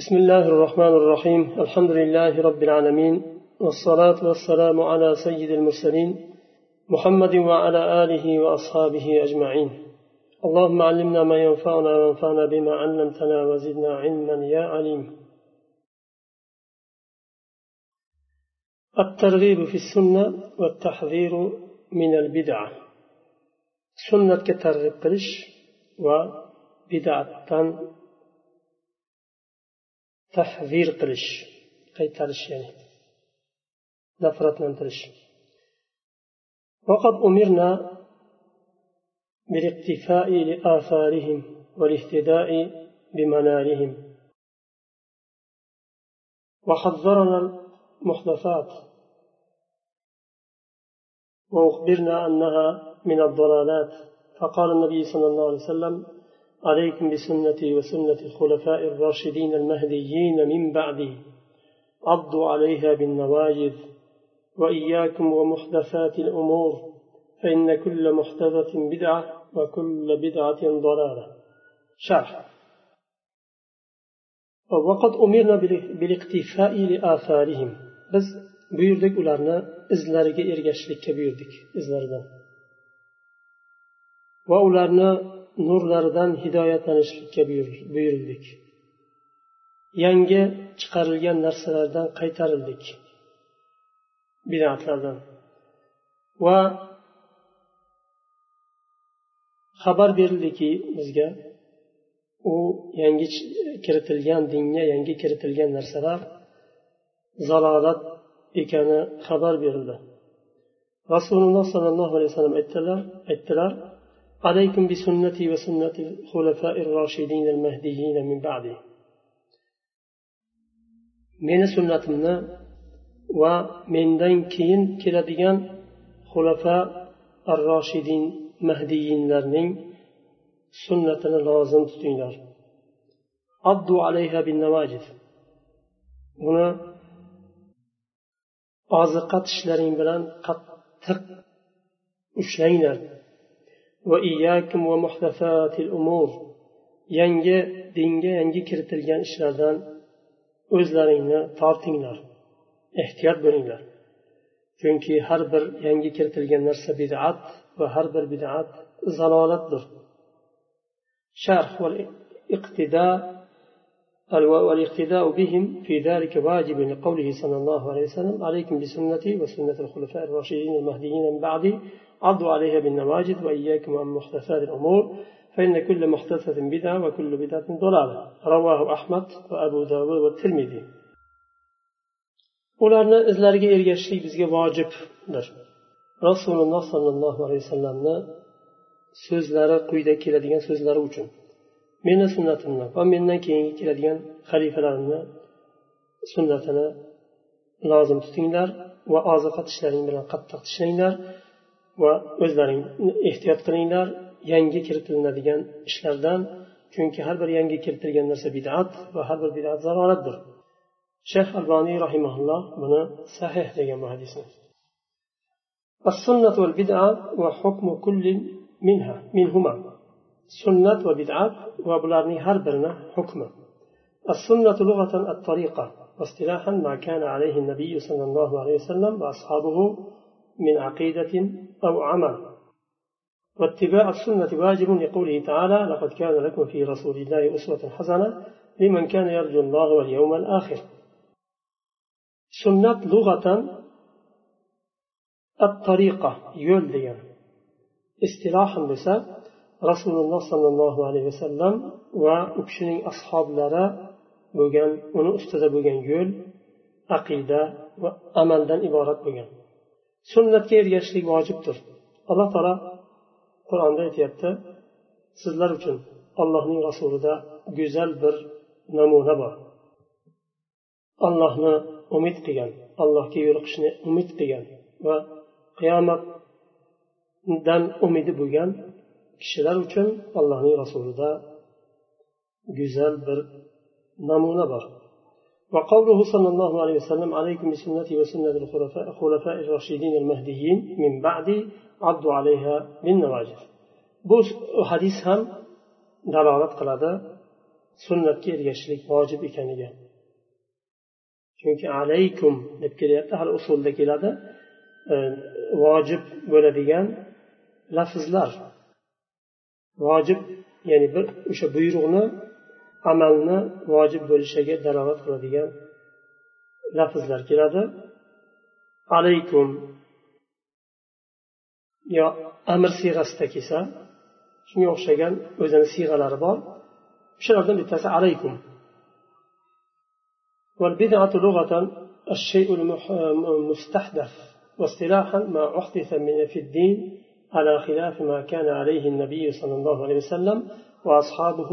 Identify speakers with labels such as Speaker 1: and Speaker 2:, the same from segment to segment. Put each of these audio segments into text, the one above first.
Speaker 1: بسم الله الرحمن الرحيم. الحمد لله رب العالمين والصلاة والسلام على سيد المرسلين محمد وعلى آله وأصحابه أجمعين. اللهم علمنا ما ينفعنا وانفعنا بما علمتنا وزدنا علما يا عليم. الترغيب في السنة والتحذير من البدعة. سنة كترغب قلش وبدعة تحذير قلش qaytarish ya'ni nafratlantirish وقد أمرنا بالاقتفاء لآثارهم والاهتداء بمنارهم. وحذرنا المحدثات. وأخبرنا أنها من الضلالات. فقال النبي صلى الله عليه وسلم عليكم بسنتي وسنة الخلفاء الراشدين المهديين من بعدي. عضوا عليها بالنواجذ وإياكم ومحدثات الأمور فإن كل محدثة بدعة وكل بدعة ضلالة. شرح. وقد أمرنا بالاقتفاء لآثارهم. بس buyurdik ularni izlariga ergashishlikka buyurdik izlaridan va ularni nurlaridan hidoyatlanishlikka buyurildik yangi chiqarilgan narsalardan qaytarildik. Bidatlardan va xabar berildiki bizga u yangi kiritilgan dinga yangi kiritilgan narsalar zalolat ekani xabar berildi. Rasululloh sollallohu alayhi vasallam aytdilar aytdilar عليكم بسنتي وسنة الخلفاء الراشدين المهديين من بعدي meni sunnatimni va mendan keyin keladigan xulafa ar roshidin mahdiyinlarning sunnatini lozim tutinglar abdu alayha bin navajid uni oziqa tishlaring bilan qattiq ushlanglar وإياكم ومحدثات الأمور yangi dinga yangi kiritilgan ishlardan o'zlaringni tortinglar ehtiyot bo'linglar chunki har bir yangi kiritilgan narsa bid'at va har bir bid'at zalolatdir sharh والاقتداء بهم في ذلك واجب لقوله صلى الله عليه وسلم عليكم بسنتي وسنة الخلفاء الراشدين المهديين من بعدي عضوا عليها بالنواجذ وإياكم عن محدثات الأمور فإن كل محدثة بدعة وكل بدعة ضلالة رواه أحمد وأبو داود والترمذي ularni izlariga ergashishlik bizga vojibdir rasululloh sollallohu alayhi vasallamni so'zlari quyida keladigan so'zlari uchun meni sunnatimni va mendan keyingi keladigan xalifalarimni sunnatini lozim tutinglar va oziqa tishlaring bilan qattiq tishlanglar va o'zlaring ehtiyot qilinglar yangi kiritilinadigan ishlardan chunki har bir yangi kiritilgan narsa bid'at va har bir bid'at zalolatdir shayx alboniy rahimaulloh buni sahih degan bu hadisni السنة والبدعة وحكم كل منها منهما سنة وبدعة وبلارني هربرنا حكمة السنة لغة الطريقة واصطلاحا ما كان عليه النبي صلى الله عليه وسلم وأصحابه من عقيدة أو عمل واتباع السنة واجب لقوله تعالى لقد كان لكم في رسول الله أسوة حسنة لمن كان يرجو الله واليوم الآخر سنة لغة الطريقة يولدين اصطلاحا بس رسول الله صلى الله عليه وسلم وأكشنين أصحاب لرا بوغان ونو استدى بوغان يول عقيدة وأمل دان إبارة بوغان sunnatga ergashishlik vojibdir alloh taolo qur'onda aytyapti sizlar uchun allohning rasulida go'zal bir namuna bor allohni umid qilgan allohga yo'liqishni umid qilgan va qiyomatdan umidi bo'lgan kishilar uchun allohning rasulida go'zal bir namuna bor وقوله صلى الله عليه وسلم عليكم بسنتي وسنة الخلفاء الراشدين المهديين من بعدي عضوا عليها بالنواجذ bu hadis ham dalolat qiladi sunnatga ergashishlik vojib ekaniga chunki alaykum deb kelyapti hali usulda keladi e, vojib bo'ladigan lafzlar vojib ya'ni bir o'sha buyruqni amalni vojib bo'lishiga dalolat qiladigan lafzlar keladi alaykum yo amr siyg'asida kelsa shunga o'xshagan o'zini siyg'alari bor shulardan bittasi alaykum والبدعة لغة الشيء المستحدث واصطلاحا ما أحدث من في الدين على خلاف ما كان عليه النبي صلى الله عليه وسلم وأصحابه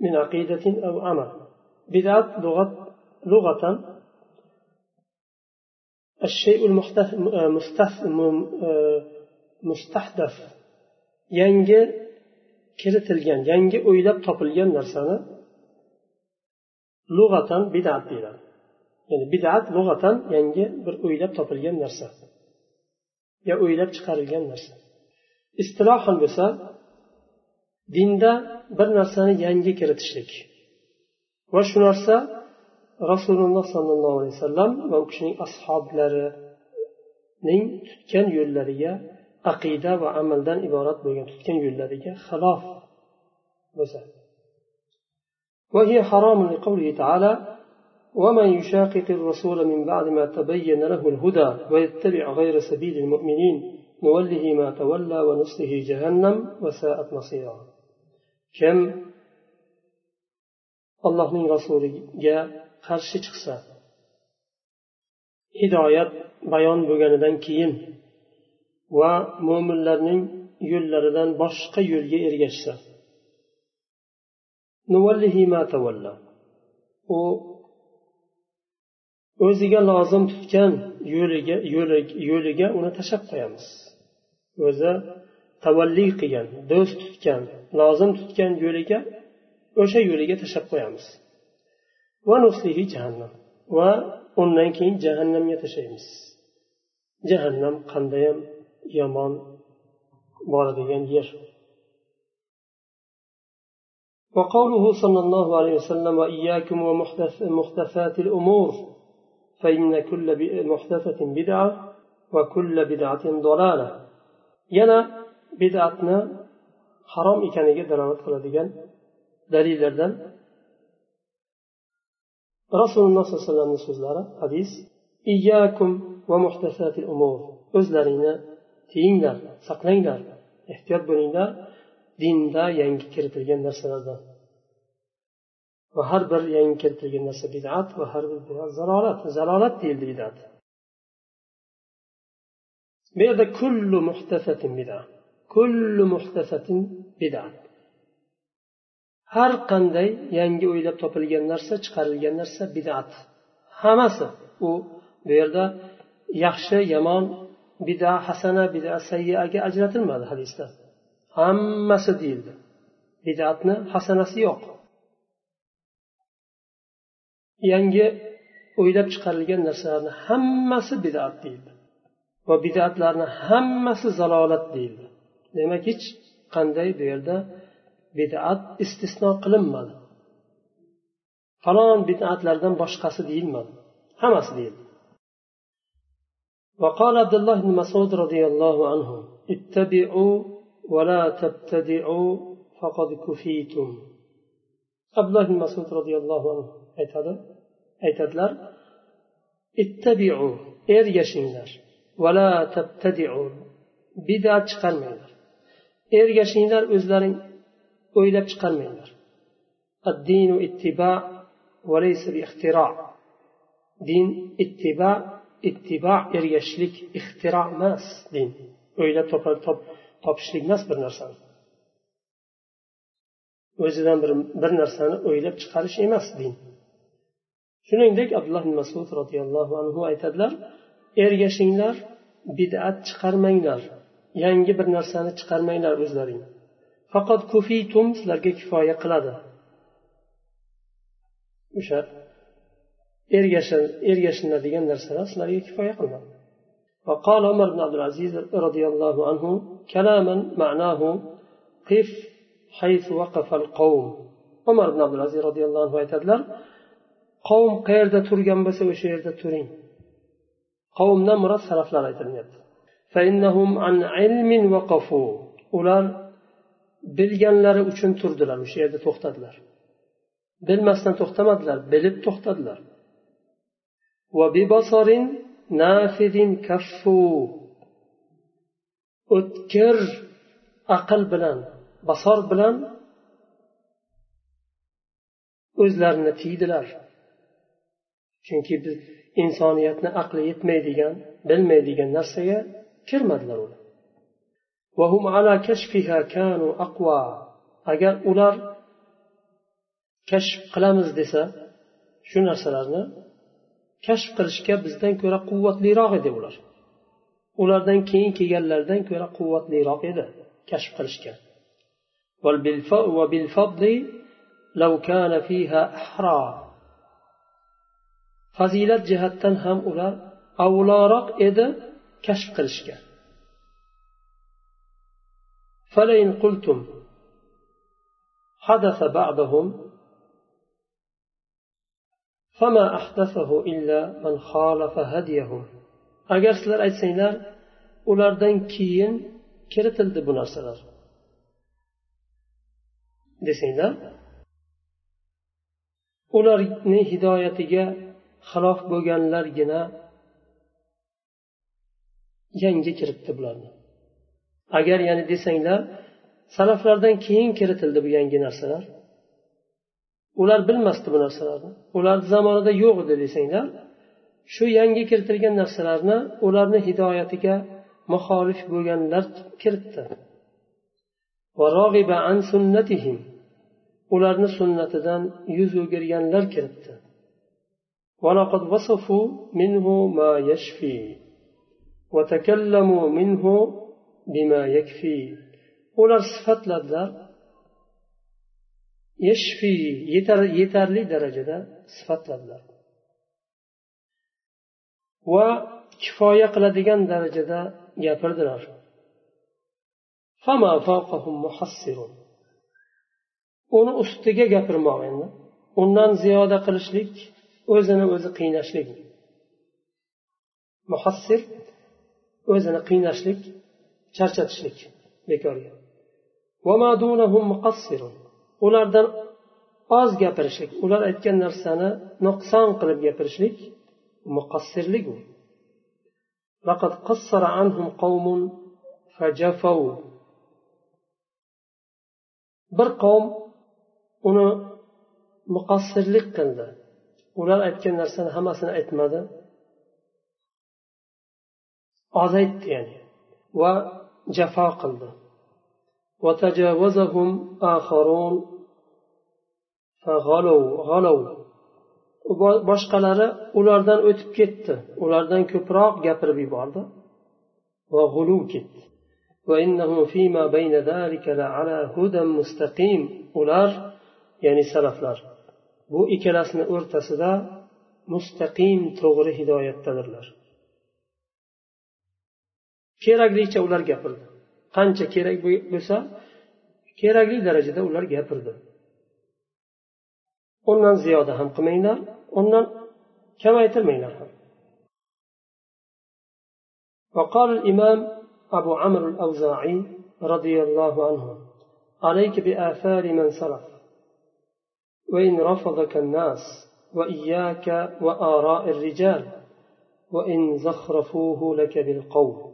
Speaker 1: من عقيدة أو عمل بدعة لغة لغة الشيء المستحدث yangi kiritilgan yangi o'ylab topilgan narsani lug'atan bidat deyiladi ya'ni bidat lug'atan yangi bir o'ylab topilgan narsa yo o'ylab chiqarilgan narsa istilohan bo'lsa dinda bir narsani yangi kiritishlik va shu narsa rasululloh sollallohu alayhi vasallam va u kishining ashoblarining tutgan yo'llariga aqida va amaldan iborat bo'lgan tutgan yo'llariga xilof bo'lsa وهي حرام لقوله تعالى ومن يشاقق الرسول من بعد ما تبين له الهدى ويتبع غير سبيل المؤمنين نوله ما تولى ونصله جهنم وساءت مصيرا kim allohning rasuliga qarshi chiqsa hidoyat bayon bo'lganidan keyin va mo'minlarning yo'llaridan boshqa yo'lga ergashsa u o'ziga lozim tutgan yo'liga yo'liga uni tashlab qo'yamiz. O'zi tavalli qilgan do'st tutgan lozim tutgan yo'liga o'sha yo'liga tashlab qo'yamiz va nuslihi jahannam va undan keyin jahannamga tashlaymiz jahannam qandayyam yomon boradigan yer وقوله صلى الله عليه وسلم وإياكم ومحدثات الأمور فإن كل محدثة بدعة وكل بدعة ضلالة yana bid'atni harom ekaniga dalolat qiladigan dalillardan rasululloh sollallohu alayhi vasallamni so'zlari hadis iyyakum va muhtasatil umur o'zlaringni tiyinglar saqlanglar ehtiyot bo'linglar dinda yangi kiritilgan narsalardan. Va har bir yangi kiritilgan narsa bid'at va har bir bid'at zalolat zalolat deyildi bid'at. Bu yerda kullu muhtasatin bidat kullu muhtasatin bidat har qanday yangi o'ylab topilgan narsa chiqarilgan narsa bid'at. Hammasi u bu yerda yaxshi yomon bida hasana bida sayyaga ajratilmadi hadisda. Hammasi deyildi. Bidatni hasanasi yo'q. Yangi o'ylab chiqarilgan narsalarni hammasi bidat deyildi. Va bidatlarni hammasi zalolat deyildi. demak hech qanday bu yerda bidat istisno qilinmadi falon bidatlardan boshqasi deyilmadi hammasi deyildi وقال عبد الله بن مسعود رضي الله عنه اتبعوا ولا تبتدعوا فقد كفيتم عبد الله بن مسعود رضي الله عنه aytadi aytadilar ittabiu ergashinglar vala tabtadiu bidat chiqarmanglar ergashinglar o'zlaring o'ylab chiqarmanglar. Din ittiba ittiba ergashishlik ixtiro emas. Din o'ylab topishlik emas bir narsani. O'zidan bir, bir narsani o'ylab chiqarish emas din. Shuningdek abdulloh ibn masud roziyallohu anhu aytadilar ergashinglar bid'at chiqarmanglar. yangi bir narsani chiqarmanglar o'zlaring faqat kufitum sizlarga kifoya qiladi o'sha ergashinadigan narsalar sizlarga kifoya qilmadi وقال عمر بن عبد العزيز رضي الله عنه كلاما معناه قف حيث وقف القوم umar ibn abdulaziz roziyallohu anhu aytadilar qavm qayerda turgan bo'lsa o'sha yerda turing qavmdan murod salaflar aytilyapti ular bilganlari uchun turdilar o'sha yerda to'xtadilar. Bilmasdan to'xtamadilar bilib to'xtadilar. O'tkir aql bilan basor bilan o'zlarini tiydilar. Chunki biz insoniyatni aqli yetmaydigan bilmaydigan narsaga kirmadilar ular. Agar ular kashf qilamiz desa shu narsalarni kashf qilishga bizdan ko'ra quvvatliroq edi ular. Ulardan keyin kelganlardan ko'ra quvvatliroq edi kashf qilishga. Fazilat jihatdan ham ular avloroq edi kashf qilishga فلئن قلتم حدث بعدهم فما أحدثه إلا من خالف هديهم agar sizlar aytsanglar ulardan keyin kiritildi bu narsalar desanglar ularni hidoyatiga xilof bo'lganlargina yangi kiritdi bularni. Agar ya'ni desanglar salaflardan keyin kiritildi bu yangi narsalar. Ular bilmasdi bu narsalarni. Ularni zamonida yo'q edi desanglar shu yangi kiritilgan narsalarni ularni hidoyatiga muxolif bo'lganlar kiritdi. Ularni sunnatidan yuz o'girganlar kiritdi. Ular sifatladilar yashfi yetarli darajada sifatladilar va kifoya qiladigan darajada gapirdilar. Uni ustiga gapirmoq endi undan ziyoda qilishlik o'zini o'zi qiynashlik. Muhassir o'zini qiynashlik charchatishlik bekorga ulardan oz gapirishlik ular aytgan narsani nuqson qilib gapirishlik muqassirlik u لقد قصر عنهم قوم فجفوا bir qavm uni muqassirlik qildi ular aytgan narsani hammasini aytmadi ozaytdi ya'ni. Va jafo qildi. Boshqalari ulardan o'tib ketdi. Ulardan ko'proq gapirib yubordi. Va g'uluv ketdi. Ular ya'ni salaflar bu ikkalasini o'rtasida mustaqim to'g'ri hidoyatdadirlar. Keraklicha ular gapirdi qancha kerak bo'lsa kerakli darajada ular gapirdi undan ziyoda ham qilmanglar undan kamaytirmanglar ham وقال الإمام أبو عمرو الأوزاعي رضي الله عنه عليك بآثار من سلف وإن رفضك الناس وإياك وآراء الرجال وإن زخرفوه لك بالقول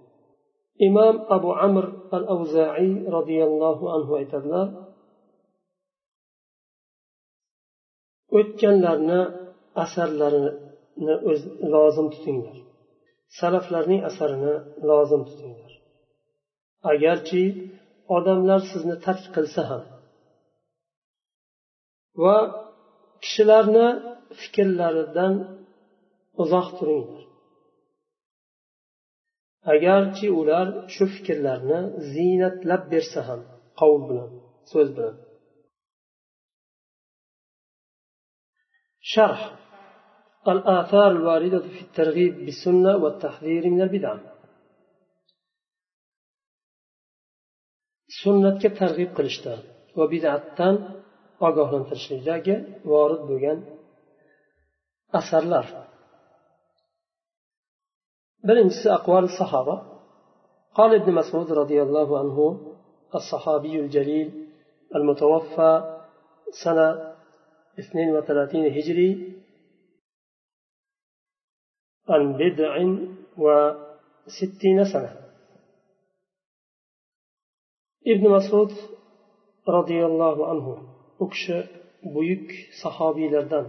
Speaker 1: imom abu amr al avzaiy roziyallohu anhu aytadilar o'tganlarni asarlarini o'z lozim tutinglar. Salaflarning asarini lozim tutinglar. Agarchi odamlar sizni tark qilsa ham va kishilarni fikrlaridan uzoq turinglar. agarchi ular shu fikrlarni ziynatlab bersa ham qovul bilan so'z bilan شرح الآثار الواردة في الترغيب بالسنة والتحذير من البدع sunnatga targ'ib qilishda va bidatdan ogohlantirishlikdagi vorid bo'lgan asarlar Birinchisi aqval sahoba قال ابن مسعود رضي الله عنه الصحابي الجليل المتوفى سنة 32 هجري عن بضع وستين سنة. ابن مسعود رضي الله عنه أكش بيك صحابي لردن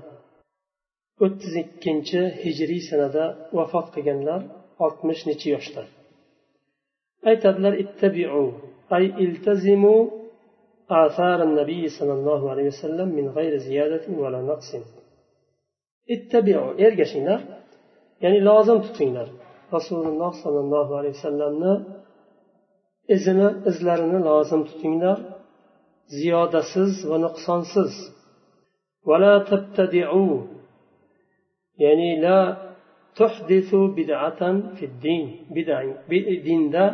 Speaker 1: o'ttiz ikkinchi hijriy sanada vafot qilganlar oltmish necha yoshda aytadilar ittabiu ay iltazimu آثار النبي صلى الله عليه وسلم من غير زيادة ولا نقص اتبعوا ergashinglar ya'ni lozim tutinglar rasululloh sollallohu alayhi vasallamni izini izlarini lozim tutinglar ziyodasiz va nuqsonsiz ولا تبتدعوا ya'ni la tuhdisu bid'atan fi din dinda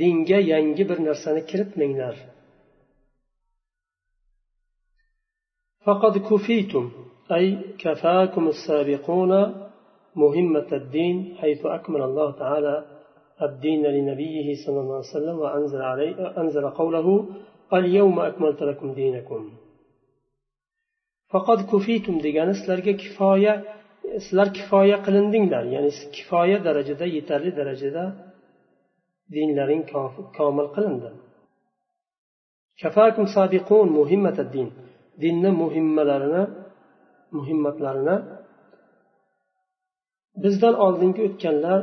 Speaker 1: dinga yangi bir narsani kiritmanglar فقد كفيتم أي كفاكم السابقون مهمة الدين حيث أكمل الله تعالى الدين لنبيه صلى الله عليه وسلم وأنزل, عليه أنزل قوله اليوم أكملت لكم دينكم. فقد كفيتم ديگani sizlarga kifoya sizlar kifoya qilindinglar. Ya'ni kifoya darajada yetarli darajada dinlaring komil qilindi. Kafakum sadiqun din dinni muhimmalarini muhimmatlarini bizdan oldingi o'tganlar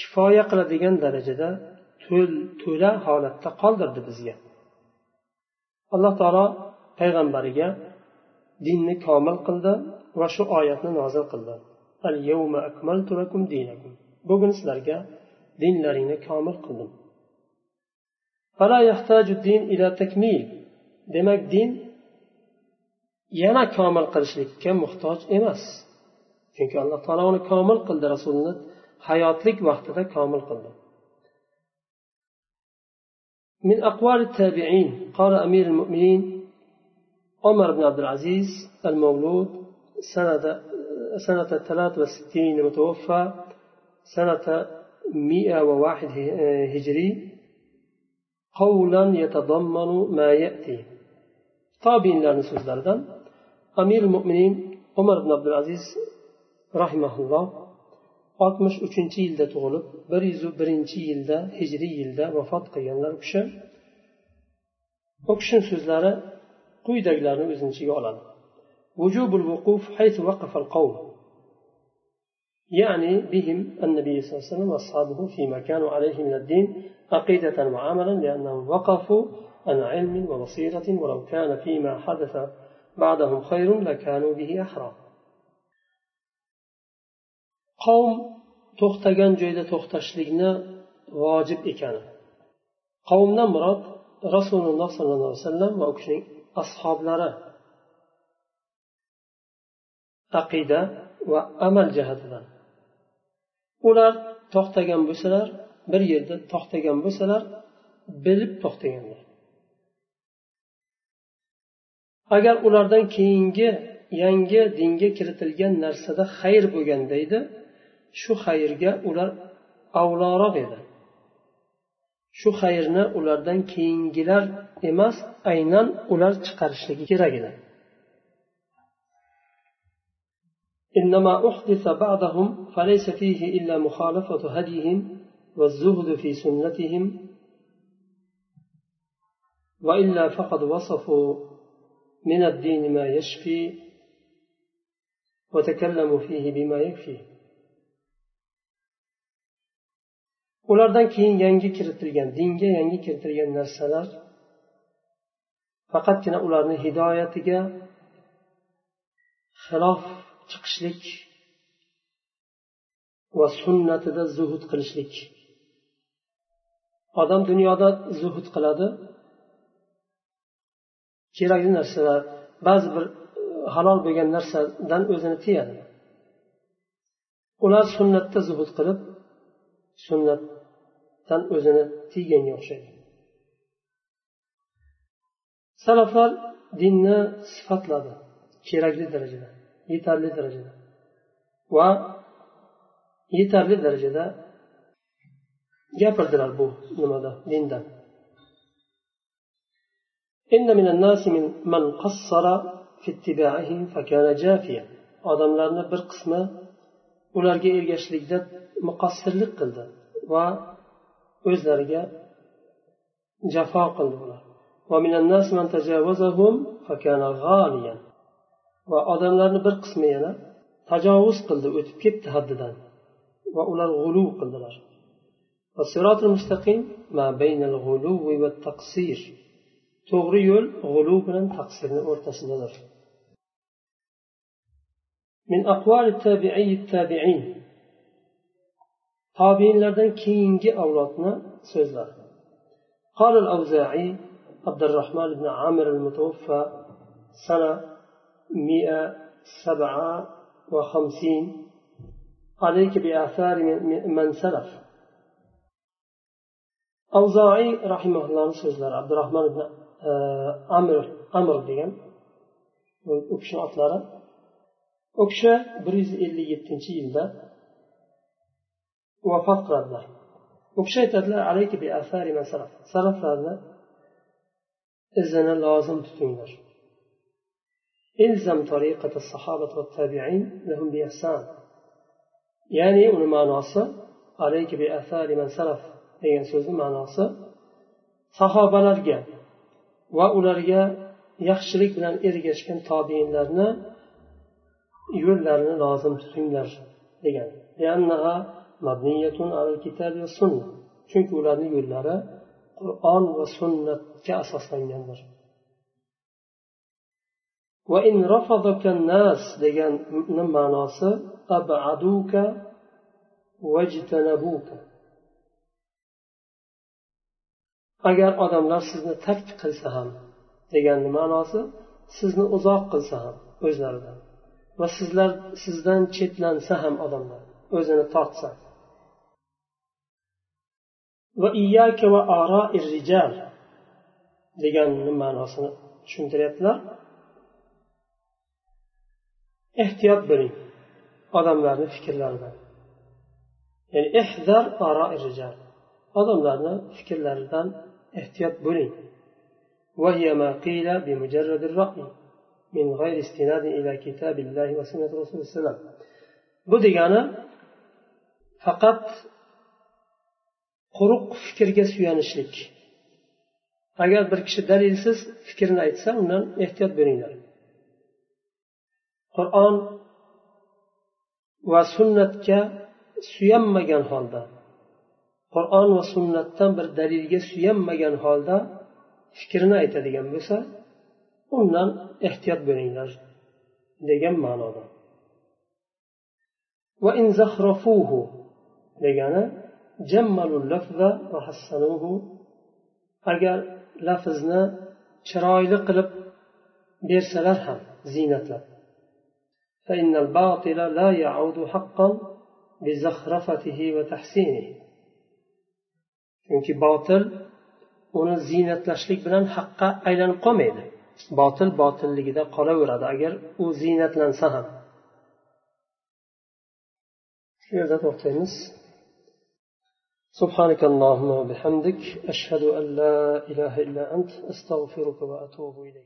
Speaker 1: kifoya qiladigan darajada to'la holatda qoldirdi bizga. Alloh taolo payg'ambariga dinni komil qildi. Va shu oyatni nozil qildi bugun sizlarga dinlaringni komil qildim demak din yana komil qilishlikka muhtoj emas chunki alloh taolo uni komil qildi rasulni hayotlik vaqtida komil qildi من أقوال التابعين قال أمير المؤمنين عمر بن عبد العزيز المولود سنة سنة 63 متوفى سنة 101 هجري قولا يتضمن ما يأتي طابين لنا سوزلردن أمير المؤمنين عمر بن عبد العزيز رحمه الله oltmish uchinchi yilda tug'ilib bir yuz birinchi yilda hijriy yilda vafot qilganlar u kishi u kishini so'zlari quyidagilarni o'zini ichiga oladi وجوب الوقوف حيث وقف القوم. يعني بهم النبي صلى الله عليه وسلم وأصحابه فيما كانوا عليه من الدين عقيدة وعملا لأنهم وقفوا عن علم وبصيرة ولو كان فيما حدث بعدهم خير لكانوا به أحرى. qavm to'xtagan joyda to'xtashlikni vojib ekani qavmdan murod rasululloh sollallohu alayhi vasallam va u kishining ashoblari aqida va amal jihatidan. Ular to'xtagan bo'lsalar bir yerda to'xtagan bo'lsalar bilib to'xtaganlar. Agar ulardan keyingi yangi dinga kiritilgan narsada xayr bo'lganda edi shu xayrga ular avloroq edi. Shu xayrni ulardan keyingilar emas aynan ular chiqarishligi kerak edi. إنما أحدث بعضهم فليس فيه إلا مخالفة هديهم والزهد في سنتهم وإلا فقد وصفوا من الدين ما يشفي وتكلموا فيه بما يكفي. Ulardan keyin yangi kiritilgan dinga yangi kiritilgan narsalar faqatgina ularni hidoyatiga xilof chiqishlik va sunnatida zuhud qilishlik. Odam dunyoda zuhud qiladi. Kerakli narsalar ba'zi bir e, halol bo'lgan narsadan o'zini tiyadi. Ular sunnatda zuhud qilib sunnatdan o'zini tiyganga o'xshaydi. Salaflar dinni sifatladi kerakli darajada. yetarli darajada va yetarli darajada gapirdilar bu nimada dindan إن من الناس من من قصر في اتباعه فكان جافيا odamlarni bir qismi ularga ergashishlikda muqassirlik qildi va o'zlariga jafo qildi ular Va odamlarni bir qismi yana tajovuz qildi o'tib ketdi haddidan va ular g'uluv qildilar to'g'ri yo'l g'uluv bilan taqsirni o'rtasidadir من أقوال التابعي التابعين tobiinlardan keyingi avlodni so'zlar قال الأوزاعي عبد الرحمن بن عامر المتوفى سنة مئة سبعة وخمسين. عليك بآثار من سلف. أوزاعي رحمه الله سيدنا عبد الرحمن بن أمر أمر ديم أكشن أطلاله أكشى بريز اللي يبتنشي يلده وفقر رده أكشى تدل عليك بآثار من سلف سلف هذا إذن لازم تتنشي ilzam tariqat الصحابة والتابعين لهم بإحسان ya'ni uni ma'nosi alayki bi athari man salaf degan so'zni ma'nosi sahobalarga va ularga yaxshilik bilan ergashgan tobiinlarni yo'llarini lozim tutinglar degan chunki ularni yo'llari qur'on va sunnatga asoslangandir degan ma'nosi abaduka vajtanabuka agar odamlar sizni tark qilsa ham deganni ma'nosi sizni uzoq qilsa ham o'zlaridan. Va sizlar sizdan chetlansa ham odamlar o'zini tortsa. Va iyyaka va aro rijal deganni ma'nosini tushuntiryaptilar. ehtiyot bo'ling odamlarni fikrlaridan ya'ni ihzar aroi rijal odamlarni fikrlaridan ehtiyot bo'ling وهي ما قيل بمجرد الرأي من غير استناد إلى كتاب الله وسنة رسول الله bu degani faqat quruq fikrga suyanishlik agar bir kishi dalilsiz fikrini aytsa undan ehtiyot bo'linglar Qur'on va sunnatga suyanmagan holda qur'on va sunnatdan bir dalilga suyanmagan holda fikrini aytadigan bo'lsa undan ehtiyot bo'linglar degan ma'noda. Degani agar lafzni chiroyli qilib bersalar ham ziynatlab فإن الباطل لا يعود حقا بزخرفته وتحسينه chunki botil uni ziynatlashlik bilan haqqa aylanib qolmaydi botil botilligida qolaveradi agar u ziynatlansa ham shu yerda to'xtaymiz سبحانك اللهم وبحمدك أشهد أن لا إله إلا أنت أستغفرك وأتوب إليك